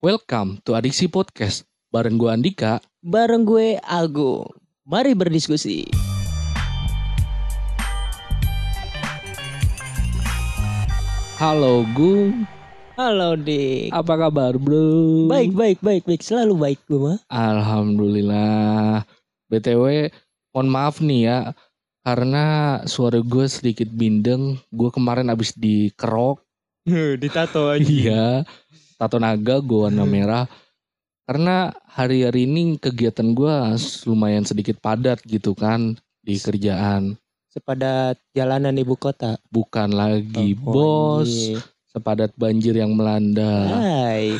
Welcome to Adiksi Podcast. Bareng gue Andika. Bareng gue Agung. Mari berdiskusi. Halo Gung, Halo Dik. apa kabar bro? Baik, baik, baik, baik. Selalu baik gue mah. Alhamdulillah. BTW, mohon maaf nih ya. Karena suara gue sedikit bindeng. Gue kemarin abis dikerok. Ditato Iya. Tato naga gue warna merah. Karena hari-hari ini kegiatan gue lumayan sedikit padat gitu kan. Di kerjaan. Sepadat jalanan ibu kota. Bukan lagi Oh, bos. iya. Sepadat banjir yang melanda. Hai.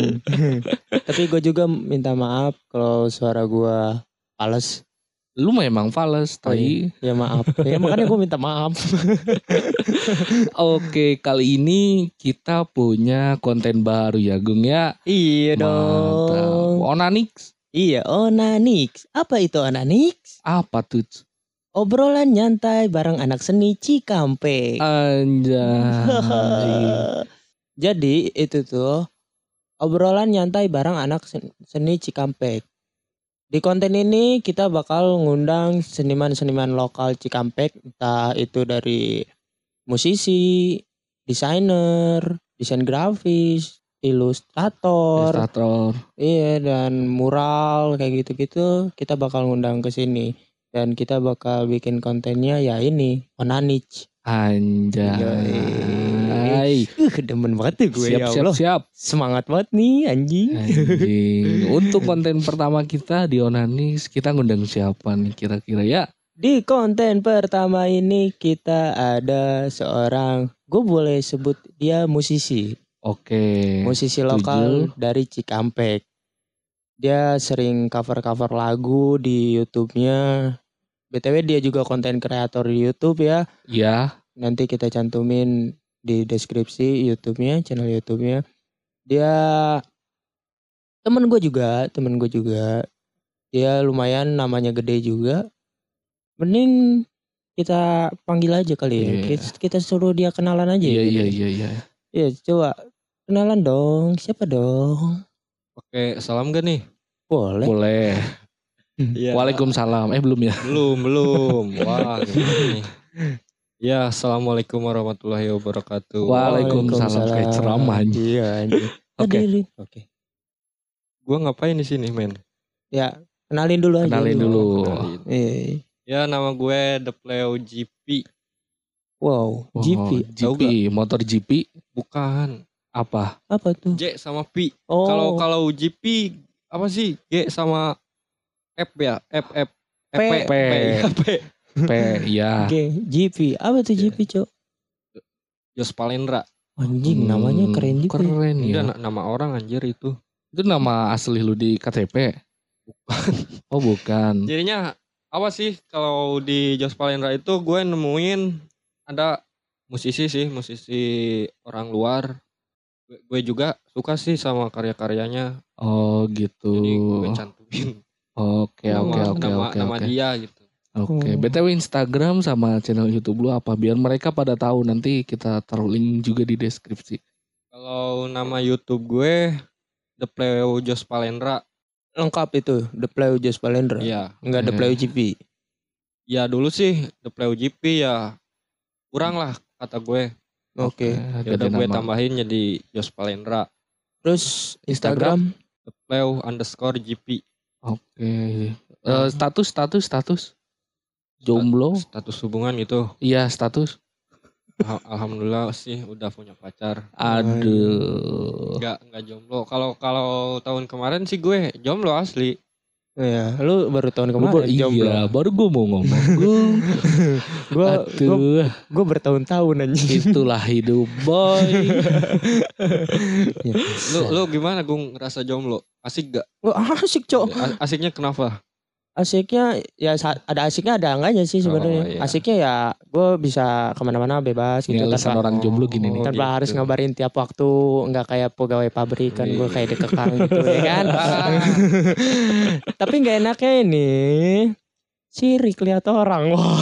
Tapi gue juga minta maaf kalau suara gue fals. Lu memang fales, Oh, tai. Ya maaf. Ya makanya gue minta maaf. Oke, kali ini kita punya konten baru ya, Gung ya. iya Mantap. dong. Onanix. Iya, Onanix. Apa itu Onanix? Apa tuh? Obrolan nyantai bareng anak seni Cikampek. Anjay. Jadi itu tuh obrolan nyantai bareng anak sen- seni Cikampek. Di konten ini kita bakal ngundang seniman-seniman lokal Cikampek, entah itu dari musisi, desainer, desain grafis, ilustrator, Ilustrator. iya dan mural kayak gitu-gitu. Kita bakal ngundang ke sini dan kita bakal bikin kontennya ya ini Onanich. Anjay. Uh, demen banget tuh gue Siap, ya siap, Allah. siap. Semangat banget nih anjing. Anjing. Untuk konten pertama kita di Onanix, kita ngundang siapa nih kira-kira ya? Di konten pertama ini kita ada seorang, gue boleh sebut dia musisi, Oke. musisi lokal dari Cikampek. Dia sering cover-cover lagu di YouTube-nya. BTW dia juga konten kreator di YouTube ya. Ya, Nanti kita cantumin di deskripsi YouTube-nya, channel YouTube-nya. Dia temen gue juga, temen gue juga. Dia lumayan namanya gede juga. Mending kita panggil aja kali ya. Iya. Kita, kita suruh dia kenalan aja. iya, ya, iya, gitu. iya, iya. Iya, coba kenalan dong. Siapa dong? Oke, salam gak nih? Boleh. Boleh. Iya. Waalaikumsalam. Eh belum ya? Belum, belum. Wah, nih? Ya, assalamualaikum warahmatullahi wabarakatuh. Waalaikumsalam. Kayak ceramah anjing. Iya, anjing. Oke. Oke. Gua ngapain di sini, men? Ya, kenalin dulu aja. Kenalin dulu. Kenalin. Iya. Ya, nama gue The Pleo GP. Wow, Oh, GP. GP, motor GP Bukan. apa? Apa tuh? J sama P. Oh. Kalau kalau GP apa sih? G sama F ya? F F P. P. P. P, ya. Oke, GP. Apa tuh Iya. GP, Cok? Jos Palendra. Anjing, Hmm, namanya keren juga. ya. Keren ya. na- nama orang anjir itu. Itu nama asli lu di KTP? Oh bukan. Jadinya apa sih kalau di Jos Palendra itu gue nemuin ada musisi sih, musisi orang luar. Gue- juga suka sih sama karya-karyanya. Oh gitu. Jadi gue cantumin Oke oke oke nama, oke nama oke. dia gitu. Oke. Oh. BTW Instagram sama channel YouTube lu apa biar mereka pada tahu nanti kita taruh link juga di deskripsi. Kalau nama YouTube gue The Pleo Jos Palendra. Lengkap itu, The Play Just Palendra. Iya. Enggak The Iya. Play GP. Ya dulu sih The Pleo GP ya kurang lah kata gue. Oke. Ya udah gue tambahin jadi Jos Palendra. Terus Instagram, The Pleo underscore GP. Oke. Eh, status status status. Jomblo? Status hubungan gitu. Iya status. Al- Alhamdulillah sih udah punya pacar. Aduh. Enggak enggak jomblo. Kalau kalau tahun kemarin sih gue jomblo asli. ya, lu baru tahun Lu kemarin baru- jomblo. Iya, baru gue mau ngomong. Gua, Gua, gua, aduh, gua bertahun-tahun anjing. itulah hidup boy. Ya, Lu lu gimana Gung ngerasa jomblo? Asik gak? Wah, asik, Cok. Asiknya kenapa? Asiknya ya ada asiknya ada enggaknya sih sebenarnya. Oh, iya. Asiknya ya gue bisa ke mana-mana bebas gitu Ini alasan tanpa orang jomblo gini nih. Tanpa gitu. harus ngabarin tiap waktu nggak kayak pegawai pabrik kan gue Iya. kayak dikekang gitu ya kan tapi nggak enaknya ini sirik lihat orang wah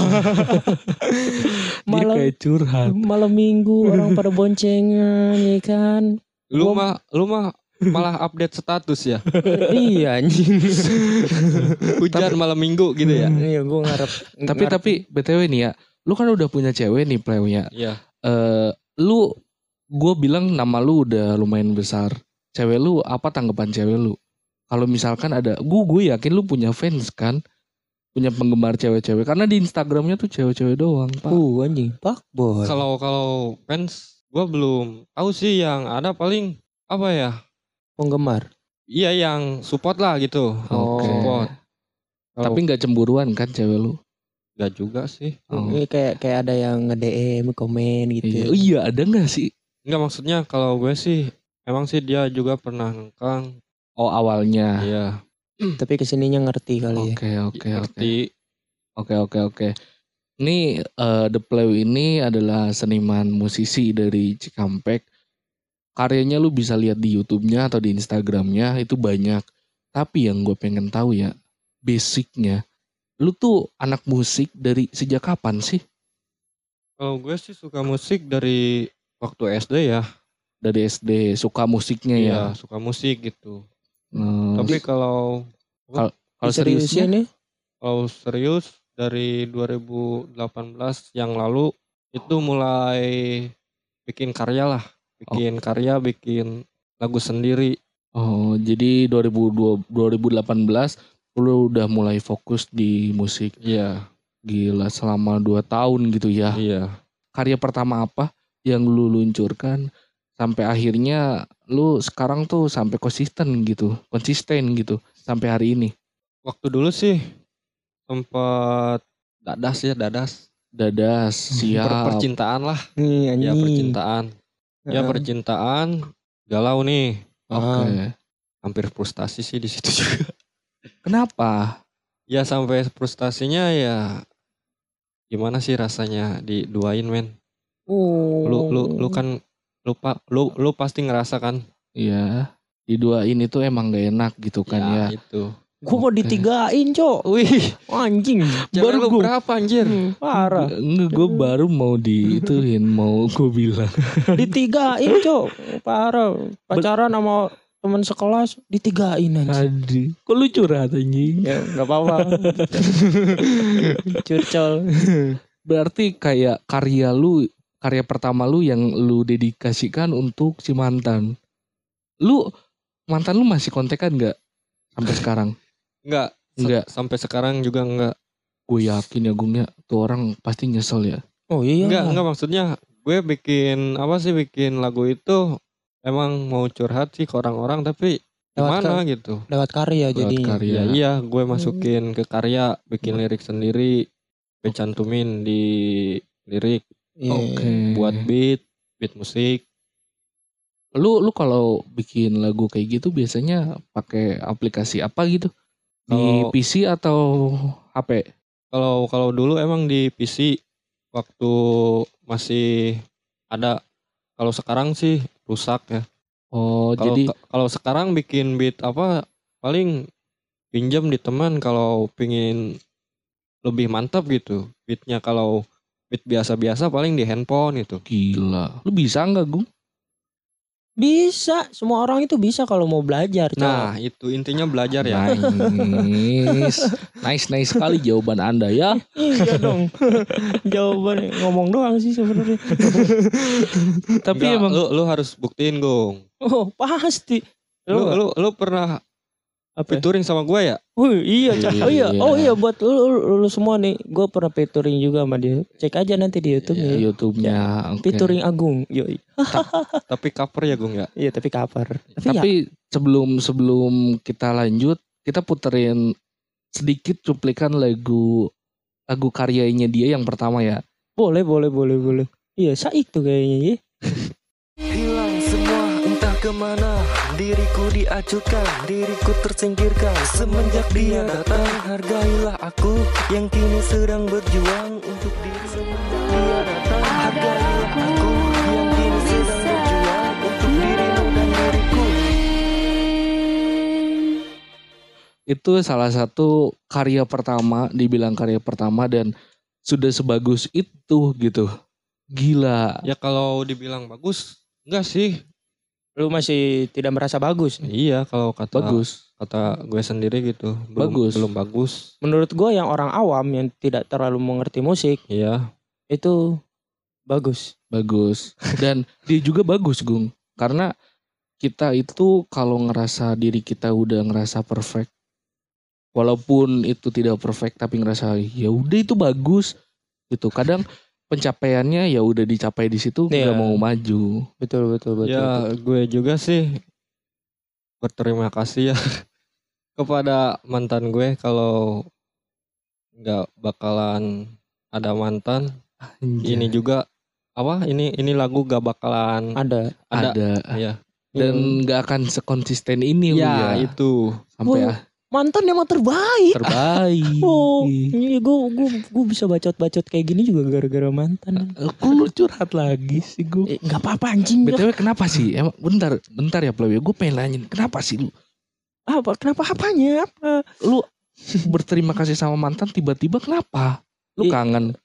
malam kayak curhat. malam minggu orang pada boncengan ya kan Lu mah lu mah malah update status ya. iya anjing. Hujan malam minggu gitu ya. Iya gue ngarep. Tapi ngarep- tapi BTW nih ya, lu kan udah punya cewek nih plewnya. Iya. Eh lu gue bilang nama lu udah lumayan besar. Cewek lu apa tanggapan cewek lu? Kalau misalkan ada, gue gue yakin lu punya fans kan, punya penggemar cewek-cewek. Karena di Instagramnya tuh cewek-cewek doang, pak. Uh anjing. Pak boy. Kalau kalau fans gua belum tahu sih yang ada paling apa ya? Penggemar. Iya yang support lah gitu. Oh. Support. Kalau Tapi nggak cemburuan kan cewek lu? nggak juga sih. Oh. Ini kayak kayak ada yang nge-DM, komen Iya, gitu. Oh, iya ada nggak sih? Enggak maksudnya kalau gue sih emang sih dia juga pernah ngekang. Oh awalnya. Iya. Tapi ke sininya ngerti kali ya. Oke oke oke. Ngerti. Oke oke oke. Ini eh, The Play ini adalah seniman musisi dari Cikampek. Karyanya lu bisa lihat di YouTube-nya atau di Instagramnya itu banyak. Tapi yang gue pengen tahu ya basicnya. Lu tuh anak musik dari sejak kapan sih? Kalau gue sih suka musik dari waktu SD ya. Dari SD suka musiknya ya. Iya, suka musik gitu. Hmm, Tapi kalau kalau Seriusnya seriusnya nih? kalau serius dari 2018 yang lalu itu mulai bikin karya lah, bikin karya, bikin lagu sendiri. Oh, jadi 2002 2018 lu udah mulai fokus di musik. Iya, Gila selama 2 tahun gitu ya. iya. Karya pertama apa yang lu luncurkan sampai akhirnya lu sekarang tuh sampai konsisten gitu, konsisten gitu sampai hari ini. Waktu dulu sih sempat dadas ya, dadas. Dadas, Per- siap. percintaan lah, anjing. ya percintaan. Ya percintaan galau nih. Oke. Hampir frustasi sih di situ juga. Kenapa? Ya sampai frustasinya ya gimana sih rasanya diduain men? Oh. Lu lu lu kan lupa lu lu pasti ngerasa kan? Iya. Diduain itu emang gak enak gitu kan ya. itu. Mau Oke. ditigain, Cok. Wih, Anjing. cewek Baru gua- berapa anjir? Hmm, parah. Enggak, gue baru mau diituin, mau gue bilang. Ditigain, Cok. Parah. Pacaran sama teman sekelas ditigain aja. Tadi, kok lu curhat anjing? Ya, enggak apa-apa. Curcol. Berarti kayak karya lu, karya pertama lu yang lu dedikasikan untuk si mantan. Lu mantan lu masih kontekan nggak sampai sekarang? Enggak. Enggak. Sampai sekarang juga enggak. Gue yakin ya Gungnya tuh orang pasti nyesel ya. Oh iya. Enggak, enggak maksudnya gue bikin apa sih bikin lagu itu emang mau curhat sih ke orang-orang tapi Lewat gimana gitu. Lewat karya Lewat jadi. karya. Ya iya, gue masukin ke karya, bikin lirik sendiri, gue cantumin di lirik Iya. Oke. buat beat, beat musik. Lu lu kalau bikin lagu kayak gitu biasanya pakai aplikasi apa gitu? Di PC atau HP? Kalau kalau dulu emang di PC waktu masih ada. Kalau sekarang sih rusak ya. Oh, Kalau jadi kalau sekarang bikin beat apa paling pinjam di teman kalau pingin lebih mantap gitu. Beatnya kalau beat biasa-biasa paling di handphone itu. gila. Lu bisa nggak, Gung? Bisa, semua orang itu bisa kalau mau belajar, Cok. Nah, itu intinya belajar ya. Nice. nice, nice sekali jawaban Anda ya. iya dong. Jawaban ngomong doang sih sebenarnya. Tapi Enggak, emang lu lu harus buktiin, Gong. Oh, pasti. Lu lu lu pernah apa? featuring sama gue ya? Wih, iya. Oh iya, Iya. oh iya buat lu, lu, lu semua nih, gue pernah featuring juga sama dia. Cek aja nanti di YouTube Iya, ya. YouTube-nya. oke. Featuring Agung, yoi. Tapi cover ya, Gong ya? Iya, tapi cover. Tapi, ya, Tapi sebelum sebelum kita lanjut, kita puterin sedikit cuplikan lagu lagu karyanya dia yang pertama ya. boleh, boleh, boleh, boleh. Iya, Saik tuh kayaknya ya. Hilang semua ke mana Diriku diacukan, diriku tersingkirkan Semenjak dia datang Hargailah aku yang kini sedang berjuang Untuk diri Semenjak dia datang Hargailah aku yang kini sedang berjuang Untuk dirimu dan diriku Itu salah satu karya pertama, dibilang karya pertama dan sudah sebagus itu gitu. Gila. Ya kalau dibilang bagus, enggak sih. Lu masih tidak merasa bagus. Iya kalau kata Bagus. kata gue sendiri gitu. Belum, Bagus. Belum bagus. Menurut gua yang orang awam yang tidak terlalu mengerti musik Iya. itu bagus. Bagus. Dan dia juga bagus, Gung. Karena kita itu kalau ngerasa diri kita udah ngerasa perfect walaupun itu tidak perfect tapi ngerasa ya udah itu bagus gitu. Kadang pencapaiannya ya udah dicapai di situ nggak Iya. mau maju. Betul betul betul. ya betul. gue juga sih berterima kasih ya kepada mantan gue kalau nggak bakalan ada mantan. Ini juga apa? Ini ini lagu gak bakalan Ada. ada. ada Iya. dan nggak akan sekonsisten ini Ya, ya itu. sampai ah, Mantan emang terbaik. terbaik. Oh, iya gue gue gue bisa bacot-bacot kayak gini juga gara-gara mantan. Kok lu curhat lagi sih gue? Eh, nggak apa-apa anjing. BTW kenapa sih? Emang bentar, bentar ya Plewya. Gue pengen nanya, kenapa sih lu Apa? Kenapa apanya? Apa? lu berterima kasih sama mantan tiba-tiba kenapa? Lu Ih. kangen.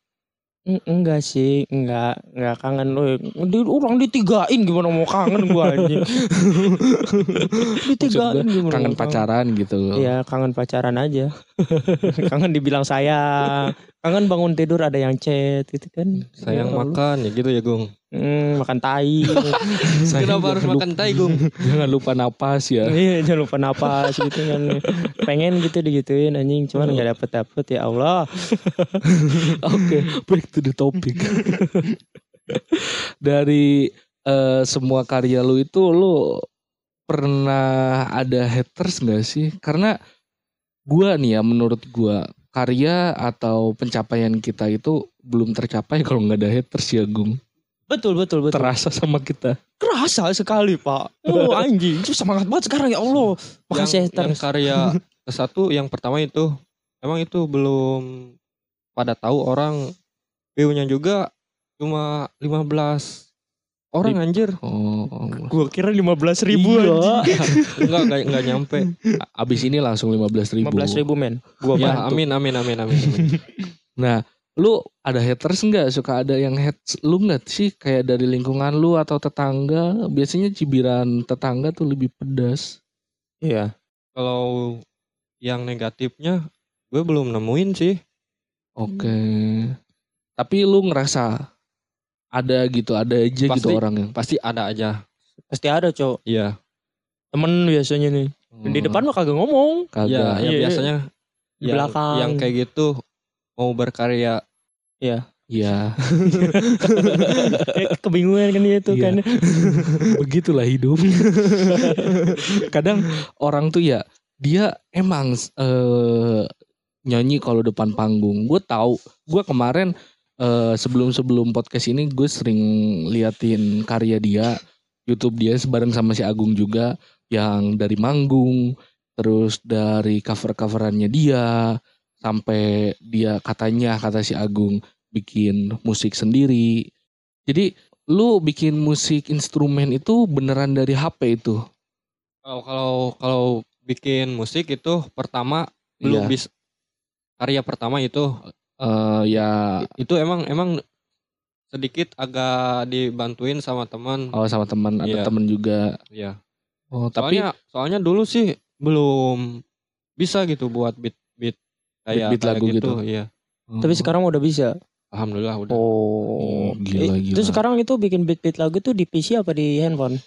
Eng- Enggak sih, enggak, enggak kangen lu. Di, orang ditigain gimana mau kangen gua anjing. ditigain gimana Kangen mau pacaran gitu. Iya, kangen pacaran aja. kangen dibilang sayang. Kangen bangun tidur ada yang chat gitu kan. Sayang Ya Allah. makan ya gitu ya, Gung. Hmm, makan tai. Kenapa harus jangan makan tai, Gung? lupa- Jangan lupa napas ya. Iya, jangan lupa napas gitu kan. Pengen gitu digituin anjing, cuman enggak dapet-dapet ya Allah. Oke, back to the topic. Dari eh, semua karya lu itu lu pernah ada haters nggak sih? Karena gua nih ya menurut gua karya atau pencapaian kita itu belum tercapai kalau nggak ada haters ya Gung. Betul, betul, betul. Terasa sama kita. Kerasa sekali, Pak. Oh, anjing. Itu semangat banget sekarang ya Allah. Makasih yang, yang haters. karya ke satu yang pertama itu emang itu belum pada tahu orang view-nya juga cuma 15 orang anjir Oh, Gua kira 15 ribu Iya. enggak enggak, enggak nyampe abis ini langsung 15 ribu. 15 ribu men. Gua ya amin amin amin amin, amin. Nah, lu ada haters nggak? Suka ada yang hate lu nggak sih? Kayak dari lingkungan lu atau tetangga? Biasanya cibiran tetangga tuh lebih pedas. Iya. kalau yang negatifnya gue belum nemuin sih Oke. Tapi lu ngerasa ada gitu, ada aja gitu Pasti. orang yang pasti ada aja Pasti ada, Cok. iya Temen biasanya nih. Di Oh, depan mah kagak ngomong. kagak. ya, ya Iya. biasanya Di yang, belakang. yang kayak gitu mau berkarya Iya, Eh, Kebingungan kan dia tuh Iya. kan. begitulah hidup. Kadang orang tuh ya dia emang eh nyanyi kalau depan panggung. Gue tahu, gue kemarin eh, sebelum-sebelum podcast ini gue sering liatin karya dia, YouTube dia bareng sama si Agung juga yang dari manggung, terus dari cover-coverannya dia sampai dia katanya kata si Agung bikin musik sendiri. Jadi lu bikin musik instrumen itu beneran dari HP itu? kalau kalau kalau bikin musik itu pertama belum Iya. bisa karya pertama itu Eh, ya itu emang emang sedikit agak dibantuin sama teman oh sama teman ada Iya. teman juga. ya Oh tapi soalnya soalnya dulu sih belum bisa gitu buat beat beat kayak kayak lagu gitu. iya Tapi sekarang udah bisa. alhamdulillah udah Oh, Hmm, gila, Eh, Itu gila. sekarang itu bikin beat-beat lagu tuh di PC apa di handphone?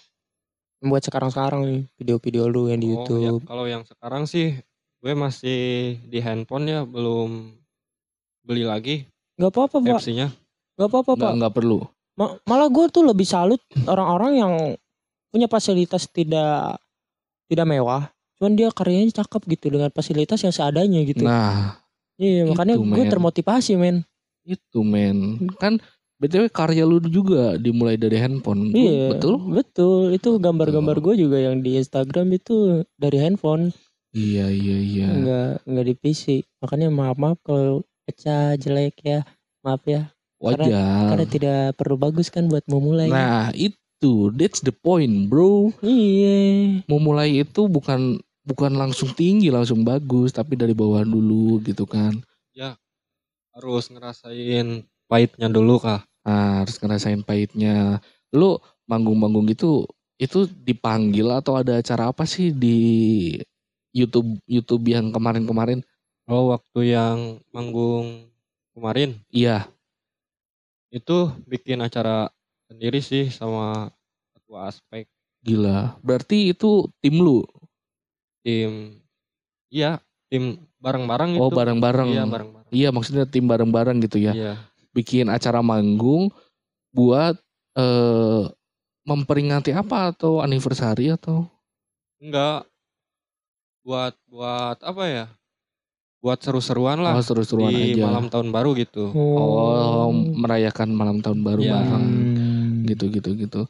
Buat sekarang-sekarang nih video-video lu yang di Oh, ya, YouTube. kalau yang sekarang sih gue masih di handphone ya belum beli lagi Gak apa-apa pak, FC-nya gak apa-apa pak. nggak nggak perlu. Ma- malah gue tuh lebih salut orang-orang yang punya fasilitas tidak tidak mewah, cuman dia karyanya cakep gitu dengan fasilitas yang seadanya gitu. Nah iya makanya gue termotivasi men. itu men kan btw karya lu juga dimulai dari handphone. Iya Betul? betul. Itu gambar-gambar gue juga yang di Instagram itu dari handphone, Iya iya iya. nggak nggak di PC. Makanya maaf maaf kalau pecah jelek ya, maaf ya. Wajar. Karena tidak perlu bagus kan buat memulai. Nah itu that's the point bro. Iya. Mau mulai itu bukan bukan langsung tinggi langsung bagus tapi dari bawah dulu gitu kan. harus ngerasain pahitnya dulu kah Nah, harus ngerasain pahitnya. Lu manggung-manggung gitu itu dipanggil atau ada acara apa sih di YouTube YouTube yang kemarin-kemarin? Oh waktu yang manggung kemarin Iya, itu bikin acara sendiri sih sama ketua aspek gila. Berarti itu tim lu. Tim iya tim bareng-bareng itu Oh, bareng-bareng. iya bareng-bareng Iya, maksudnya tim bareng-bareng gitu ya. iya Bikin acara manggung buat eh memperingati apa atau anniversary atau enggak buat buat apa ya buat seru-seruan lah oh, seru-seruan di aja. malam tahun baru gitu Oh, merayakan malam tahun baru Iya. bareng. Hmm. Gitu gitu gitu.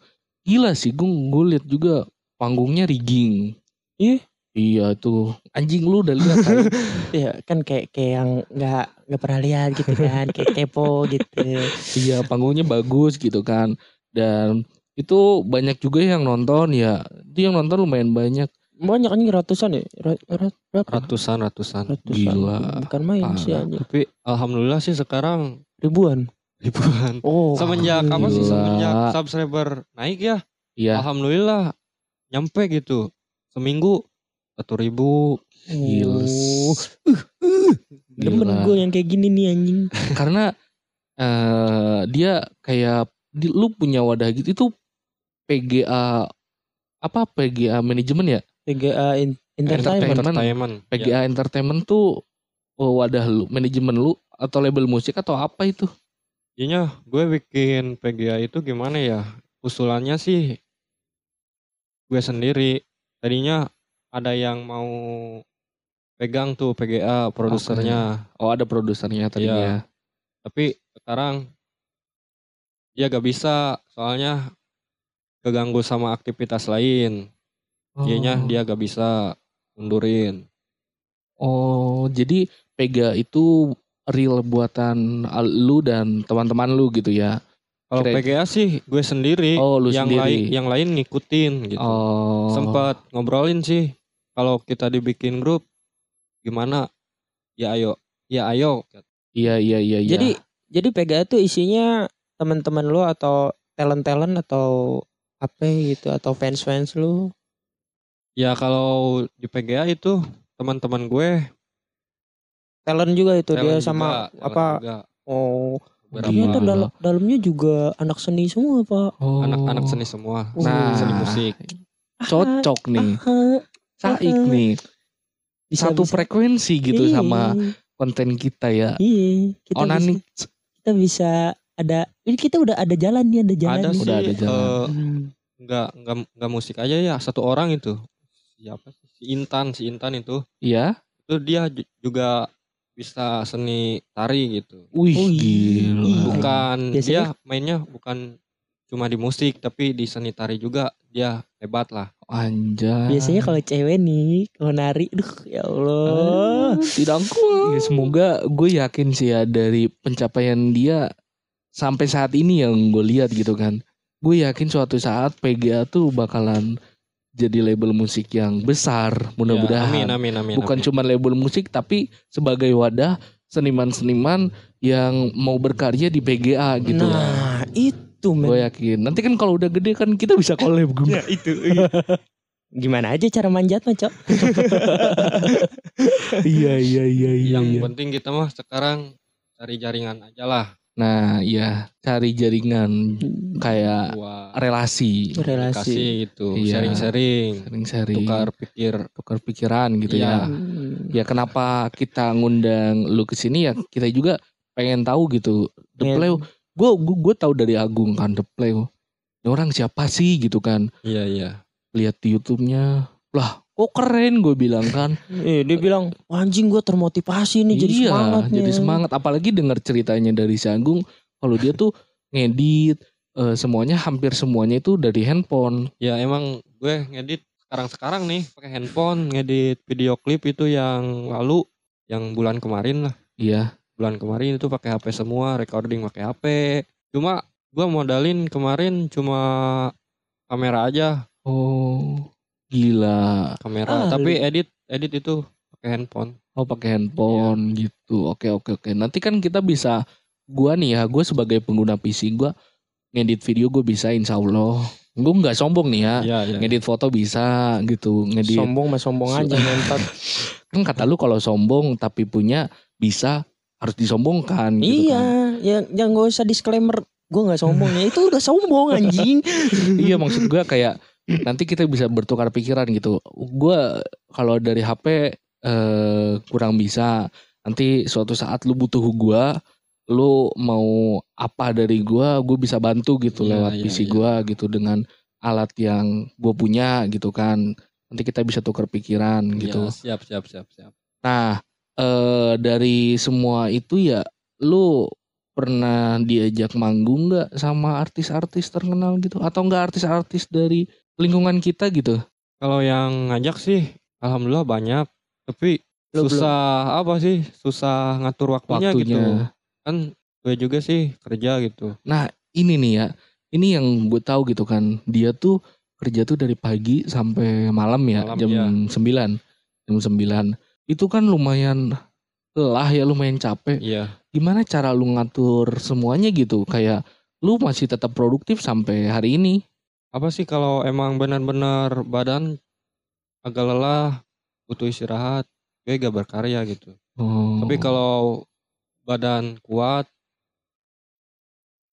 Gila sih, gue gue liat juga panggungnya rigging. Ih. Iya tuh. Anjing lu udah lihat kan? Iya kan kayak kayak yang nggak nggak pernah lihat gitu kan kayak kepo gitu. Iya, panggungnya bagus gitu kan. Dan itu banyak juga yang nonton ya. Itu yang nonton lumayan banyak. Banyak anjing ratusan ya. Ra- ra- berapa? ratusan ratusan Ratusan. Gila. Bukan main sih anjing. tapi alhamdulillah sih sekarang Ribuan. ribuan Oh. semenjak apa sih semenjak subscriber naik ya Iya. alhamdulillah nyampe gitu seminggu satu ribu Gila. Oh. Uh, uh. Demen gue yang kayak gini nih anjing. Karena eh dia kayak di, lu punya wadah gitu itu PGA apa PGA manajemen ya? PGA in- Entertainment. entertainment Ya. PGA Entertainment tuh oh, wadah lu, manajemen lu atau label musik atau apa itu? Intinya gue bikin PGA itu gimana ya? Usulannya sih gue sendiri. Tadinya ada yang mau pegang tuh PGA produsernya. Oh ada produsernya tadinya. Tapi sekarang dia gak bisa soalnya keganggu sama aktivitas lain. Oh. dia gak bisa mundurin. Oh, jadi PGA itu real buatan lu dan teman-teman lu gitu ya? Kalau PGA sih gue sendiri. Oh, lu yang sendiri. lain yang lain ngikutin gitu. Oh. Sempat ngobrolin sih kalau kita dibikin grup gimana? Ya ayo, ya ayo. Iya iya iya. iya. Jadi jadi PGA tuh isinya teman-teman lu atau talent-talent atau apa gitu atau fans-fans lu. Ya kalau di PGA itu teman-teman gue Talent juga itu dia talent sama juga, talent apa juga. oh Gila. dalam dalamnya juga anak seni semua pak Oh. anak-anak seni semua. Nah, seni musik. cocok nih. Ah, Saik nih. bisa, Satu bisa. frekuensi gitu Iya, sama konten kita ya. iya kita bisa, kita bisa ada ini kita udah ada jalan nih ada jalan Ada nih. sih Udah ada jalan. eh, Hmm. nggak nggak nggak musik aja ya satu orang itu. Siapa sih? Si Intan, si Intan itu. Iya. Itu dia ju- juga bisa seni tari gitu. Wih, Oh, iya. gila. Bukan dia Biasanya- mainnya bukan cuma di musik tapi di seni tari juga dia hebat lah. Anjay. biasanya kalau cewek nih kalau nari duh ya Allah tidak kuat. Ya, semoga gue yakin sih ya dari pencapaian dia sampai saat ini yang gue lihat gitu kan. Gue yakin suatu saat PGA tuh bakalan jadi label musik yang besar Ya, mudah-mudahan. amin amin amin. Bukan amin. cuma label musik tapi sebagai wadah seniman-seniman yang mau berkarya di PGA gitu. nah itu men Gue yakin. Nanti kan kalau udah gede kan kita bisa collab gue. Ya, itu gimana aja cara manjat mah cok iya iya iya iya. Yang iya. penting kita mah sekarang cari jaringan aja lah Nah, iya cari jaringan kayak buat relasi, relasi kasih gitu, Iya. sharing-sharing, sering-sering tukar pikir. tukar pikiran gitu ya. Iya. Hmm. Ya kenapa kita ngundang lu ke sini ya kita juga pengen tahu gitu. The Pengen- Play, gue gue tahu dari Agung kan The Play. Ini orang siapa sih gitu kan? Iya iya. Lihat di YouTube-nya, lah kok keren gue bilang kan. Eh, dia bilang "Wah, anjing gue termotivasi nih jadi iya, semangat nih." jadi semangat. Apalagi dengar ceritanya dari si Agung, kalau dia tuh ngedit eh, semuanya hampir semuanya itu dari handphone. Ya emang gue ngedit sekarang-sekarang nih pakai handphone ngedit video klip itu yang lalu yang bulan kemarin lah. Iya. Bulan kemarin itu pakai HP semua, recording pakai HP. Cuma gue modalin kemarin cuma kamera aja, Oh, gila. kamera. Ah, Tapi edit edit itu pakai handphone. Oh pakai handphone gitu. Oke oke oke. Nanti kan kita bisa gua nih ya, gue sebagai pengguna PC gua ngedit video gue bisa insya Allah gue nggak sombong nih ya Iya, iya. ngedit foto bisa gitu ngedit Sombong mah sombong So- aja ngentot. kan kata lu kalau sombong tapi punya bisa harus disombongkan gitu iya, kan. yang yang gak usah disclaimer gue nggak sombong ya itu udah sombong anjing. iya maksud gue kayak nanti kita bisa bertukar pikiran gitu. Gue kalau dari HP eh, kurang bisa. Nanti suatu saat lu butuh gue lu mau apa dari gue gue bisa bantu gitu Iya, lewat iya, PC iya. gue gitu dengan alat yang gue punya gitu kan. Nanti kita bisa tukar pikiran gitu. Iya, siap, siap, siap, siap. Nah, eh dari semua itu ya lu pernah diajak manggung nggak sama artis-artis terkenal gitu? Atau enggak artis-artis dari lingkungan kita gitu? Kalau yang ngajak sih, alhamdulillah banyak. Tapi Lu susah apa sih? Susah ngatur waktunya, gitu. Waktunya. Kan gue juga sih kerja gitu. Nah, ini nih ya. Ini yang gue tahu gitu kan. Dia tuh kerja tuh dari pagi sampai malam ya, Malam, jam iya. 9. Jam 9. Itu kan lumayan lelah ya, lumayan capek. Iya. Gimana cara lu ngatur semuanya gitu? Kayak lu masih tetap produktif sampai hari ini. Apa sih kalau emang benar-benar badan agak lelah, butuh istirahat, gue gak berkarya gitu. Oh. Tapi kalau badan kuat,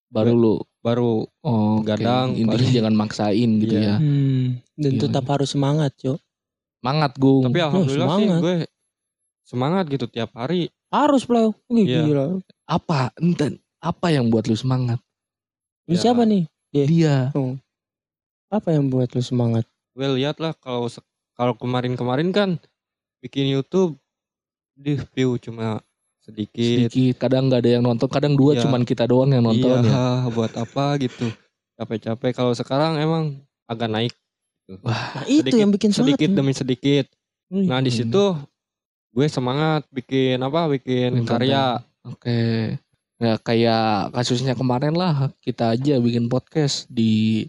baru lu baru oh. Gadang, intinya paling. jangan maksain gitu Iya. ya. Hmm, dan Gila. tetap harus semangat, Cok. Semangat gung. tapi alhamdulillah sih semangat. gue semangat gitu tiap hari. Harus, Iya. gila. apa enten apa yang buat lu semangat? Ini Ya. siapa nih? Dia. Apa yang buat lu semangat? Gue lihat lah kalau kalau kemarin-kemarin kan bikin YouTube di view cuma sedikit. sedikit kadang nggak ada yang nonton kadang dua Iya. cuman kita doang yang nonton iya, ya buat apa gitu. Capek-capek kalau sekarang emang agak naik Nah, itu Sedikit- yang bikin semangat. sedikit demi sedikit. Wih. Nah, di Hmm. situ gue semangat bikin apa? Bikin Bikin karya. oke ya kayak kasusnya kemarin lah kita aja bikin podcast di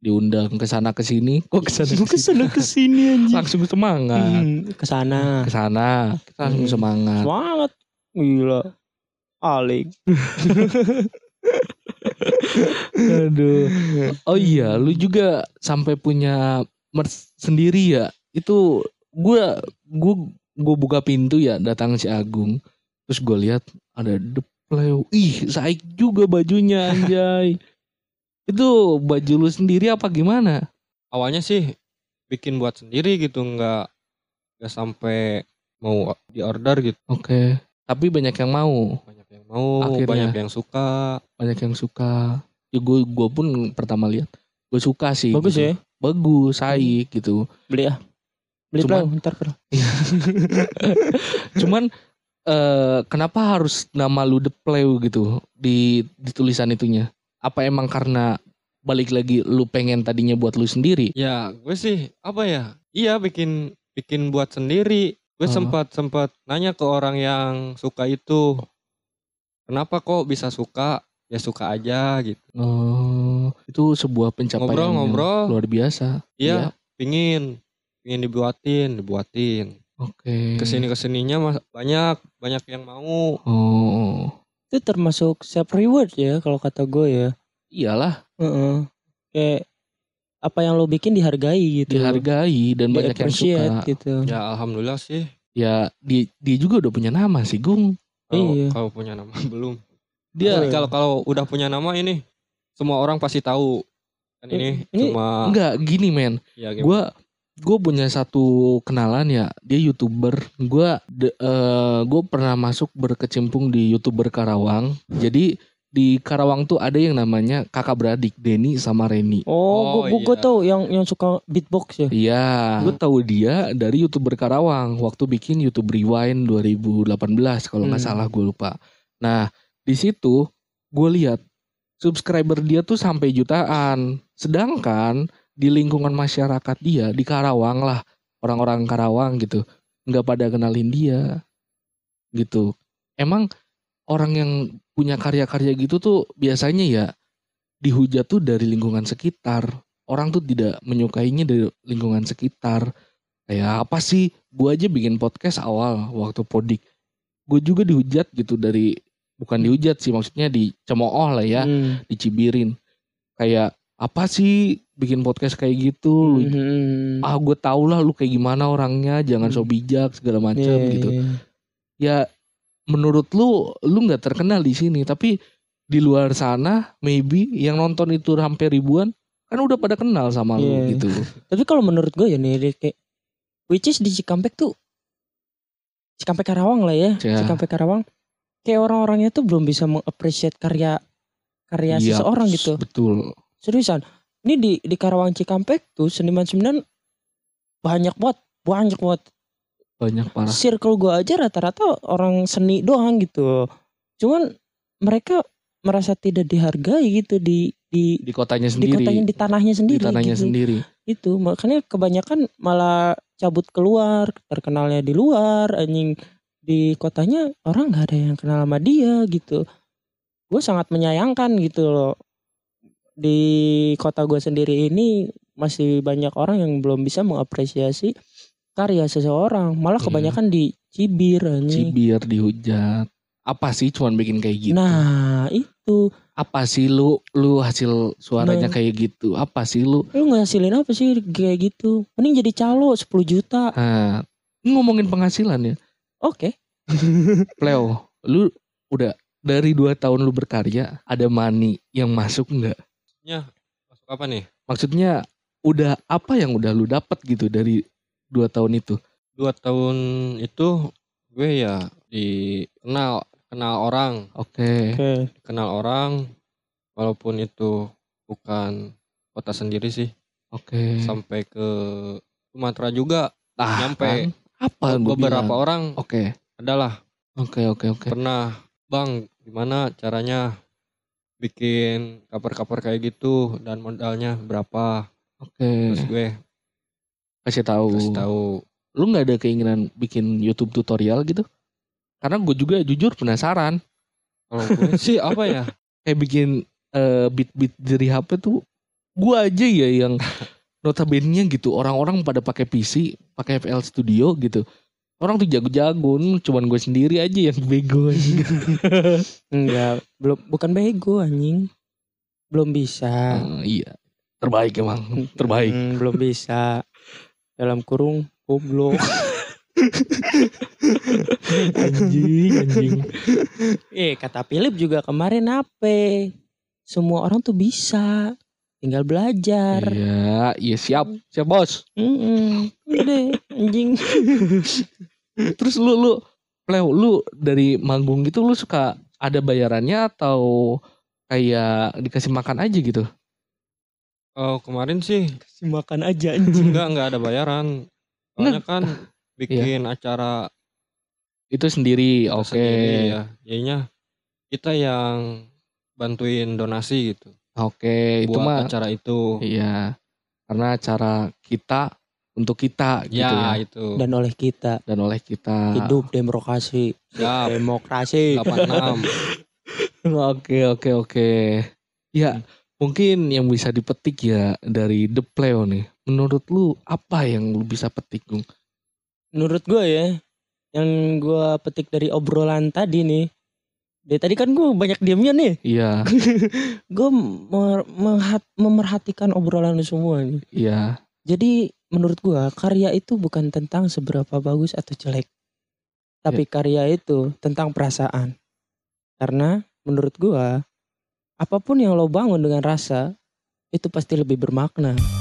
diundang ke sana ke sini kok ke sana ke sini ke sini anjing. langsung semangat Hmm, ke sana. ke sana kita langsung Hmm. semangat Semangat. Gila. Alik. aduh oh iya lu juga sampai punya merch sendiri ya itu gua gua gua buka pintu ya datang si Agung terus gue lihat ada The Pleo ih saik juga bajunya anjay itu baju lu sendiri apa gimana Awalnya sih bikin buat sendiri gitu, nggak nggak sampai mau di order gitu. oke tapi banyak yang mau Banyak yang mau, Akhirnya. banyak yang suka. banyak yang suka ya gue gua pun pertama lihat gue suka sih Bagus gitu. ya. bagus saik gitu Beli ah. Beli Cuman- ntar. Cuman eh kenapa harus nama lu The Pleu gitu di di tulisan itunya? Apa emang karena balik lagi lu pengen tadinya buat lu sendiri? Ya, gue sih apa ya? Iya bikin bikin buat sendiri. Gue Oh. sempat sempat nanya ke orang yang suka itu. Kenapa kok bisa suka? Ya suka aja gitu. Oh, itu sebuah pencapaian yang Ngobrol-ngobrol. luar biasa. Iya, pingin pingin dibuatin, dibuatin. Oke. Ke sini ke sininya mas banyak banyak yang mau. Oh, Itu termasuk self reward ya kalau kata gue ya. iyalah Heeh. Kayak apa yang lo bikin dihargai gitu. dihargai dan banyak yang suka. gitu. Ya alhamdulillah sih. Ya, dia dia juga udah punya nama sih, Gung. Kalau Iya. kalau punya nama belum. Dia kalau kalau udah punya nama ini semua orang pasti tahu. Kan ini, Ini cuma enggak gini, men. ya gimana? Gue punya satu kenalan ya dia youtuber gue gue pernah masuk berkecimpung di youtuber Karawang jadi di Karawang tuh ada yang namanya kakak beradik Denny sama Reni Oh, Oh, gue gue iya. tahu yang yang suka beatbox ya. Iya, gue tahu dia dari youtuber Karawang waktu bikin YouTube Rewind 2018 kalau nggak Hmm. salah gue lupa. Nah di situ gue lihat subscriber dia tuh sampai jutaan, sedangkan di lingkungan masyarakat dia di Karawang lah orang-orang Karawang gitu nggak pada kenalin dia gitu. Emang orang yang punya karya-karya gitu tuh biasanya ya dihujat tuh dari lingkungan sekitar orang tuh tidak menyukainya dari lingkungan sekitar. Kayak apa sih? Gue aja bikin podcast awal waktu podik. Gue juga dihujat gitu dari bukan dihujat sih maksudnya dicemooh lah ya, Hmm. dicibirin. Kayak apa sih bikin podcast kayak gitu Lu- Mhm. ah gue tau lah lu kayak gimana orangnya jangan so Hmm. bijak segala macam Iya, gitu iya. ya menurut lu lu nggak terkenal di sini tapi di luar sana maybe yang nonton itu hampir ribuan kan udah pada kenal sama lu Iya. gitu Tapi kalau menurut gue ya nih kayak which is di Cikampek tuh Cikampek Karawang lah ya, Ya. Cikampek Karawang. Kayak orang-orangnya tuh belum bisa mengapresiasi karya karya Iya, seseorang gitu. betul Seriusan. Ini di di Karawang Cikampek tuh seniman-seniman banyak banget, banyak banget. banyak parah Circle gue aja rata-rata orang seni doang gitu. Cuman mereka merasa tidak dihargai gitu di di di kotanya di sendiri kotanya di tanahnya di sendiri tanahnya gitu. sendiri itu makanya kebanyakan malah cabut keluar terkenalnya di luar anjing di kotanya orang nggak ada yang kenal sama dia gitu gue sangat menyayangkan gitu loh di kota gue sendiri ini masih banyak orang yang belum bisa mengapresiasi karya seseorang. Malah Iya. kebanyakan dicibir anjing. Cibir dihujat. Apa sih cuman bikin kayak gitu? Nah itu. Apa sih lu lu hasil suaranya Nah. kayak gitu? Apa sih lu? Lu ngasilin apa sih kayak gitu? Mending jadi calo 10 juta. Nah, ngomongin penghasilan ya? Oke. Pleo lu udah dari dua tahun lu berkarya ada money yang masuk nggak Masuk apa nih? maksudnya udah apa yang udah lu dapat gitu dari dua tahun itu? Dua tahun itu gue ya dikenal kenal orang, oke. Oke. Kenal orang, walaupun itu bukan kota sendiri sih, oke. Sampai ke Sumatera juga Ah, nyampe. kan? apa gua beberapa bilang? orang oke. adalah. Oke oke oke. Pernah bang gimana caranya bikin cover-cover kayak gitu dan modalnya berapa. Oke. Terus gue kasih tahu. kasih tahu. Lu nggak ada keinginan bikin YouTube tutorial gitu? Karena gue juga jujur penasaran. Kalau gue sih apa ya? Kayak bikin eh, beat-beat dari HP tuh gue aja ya yang notabene gitu. Orang-orang pada pakai PC pakai FL Studio gitu orang tuh jago-jago hmm, cuman gue sendiri aja yang bego. Enggak, belum bukan bego anjing. Belum bisa. Eh, iya terbaik emang terbaik Hmm, belum bisa. Dalam kurung goblok. anjing anjing eh, kata Philip juga kemarin apa? Semua orang tuh bisa. Tinggal belajar. iya iya siap siap bos. Udah, anjing. terus lu lu Pleo, lu dari manggung gitu lu suka ada bayarannya atau kayak dikasih makan aja gitu? Oh kemarin sih. Kasih makan aja anjing. enggak enggak ada bayaran. Soalnya kan bikin acara itu sendiri oke. sendiri ya. Jadinya kita yang bantuin donasi gitu oke itu buat mah acara itu. Iya. Karena acara kita untuk kita gitu ya, ya. itu. Dan oleh kita. Dan oleh kita. Hidup demokrasi. siap. Demokrasi. 86 oke oke oke. Ya mungkin yang bisa dipetik ya dari The Pleo nih. Menurut lu apa yang lu bisa petik Gung? Menurut gue ya yang gue petik dari obrolan tadi nih dari tadi kan gue banyak diamnya nih. Iya. Gue memerhatikan obrolan lu semua nih. Iya. Jadi menurut gue karya itu bukan tentang seberapa bagus atau jelek. Tapi karya itu tentang perasaan. Karena menurut gue apa pun yang lo bangun dengan rasa itu pasti lebih bermakna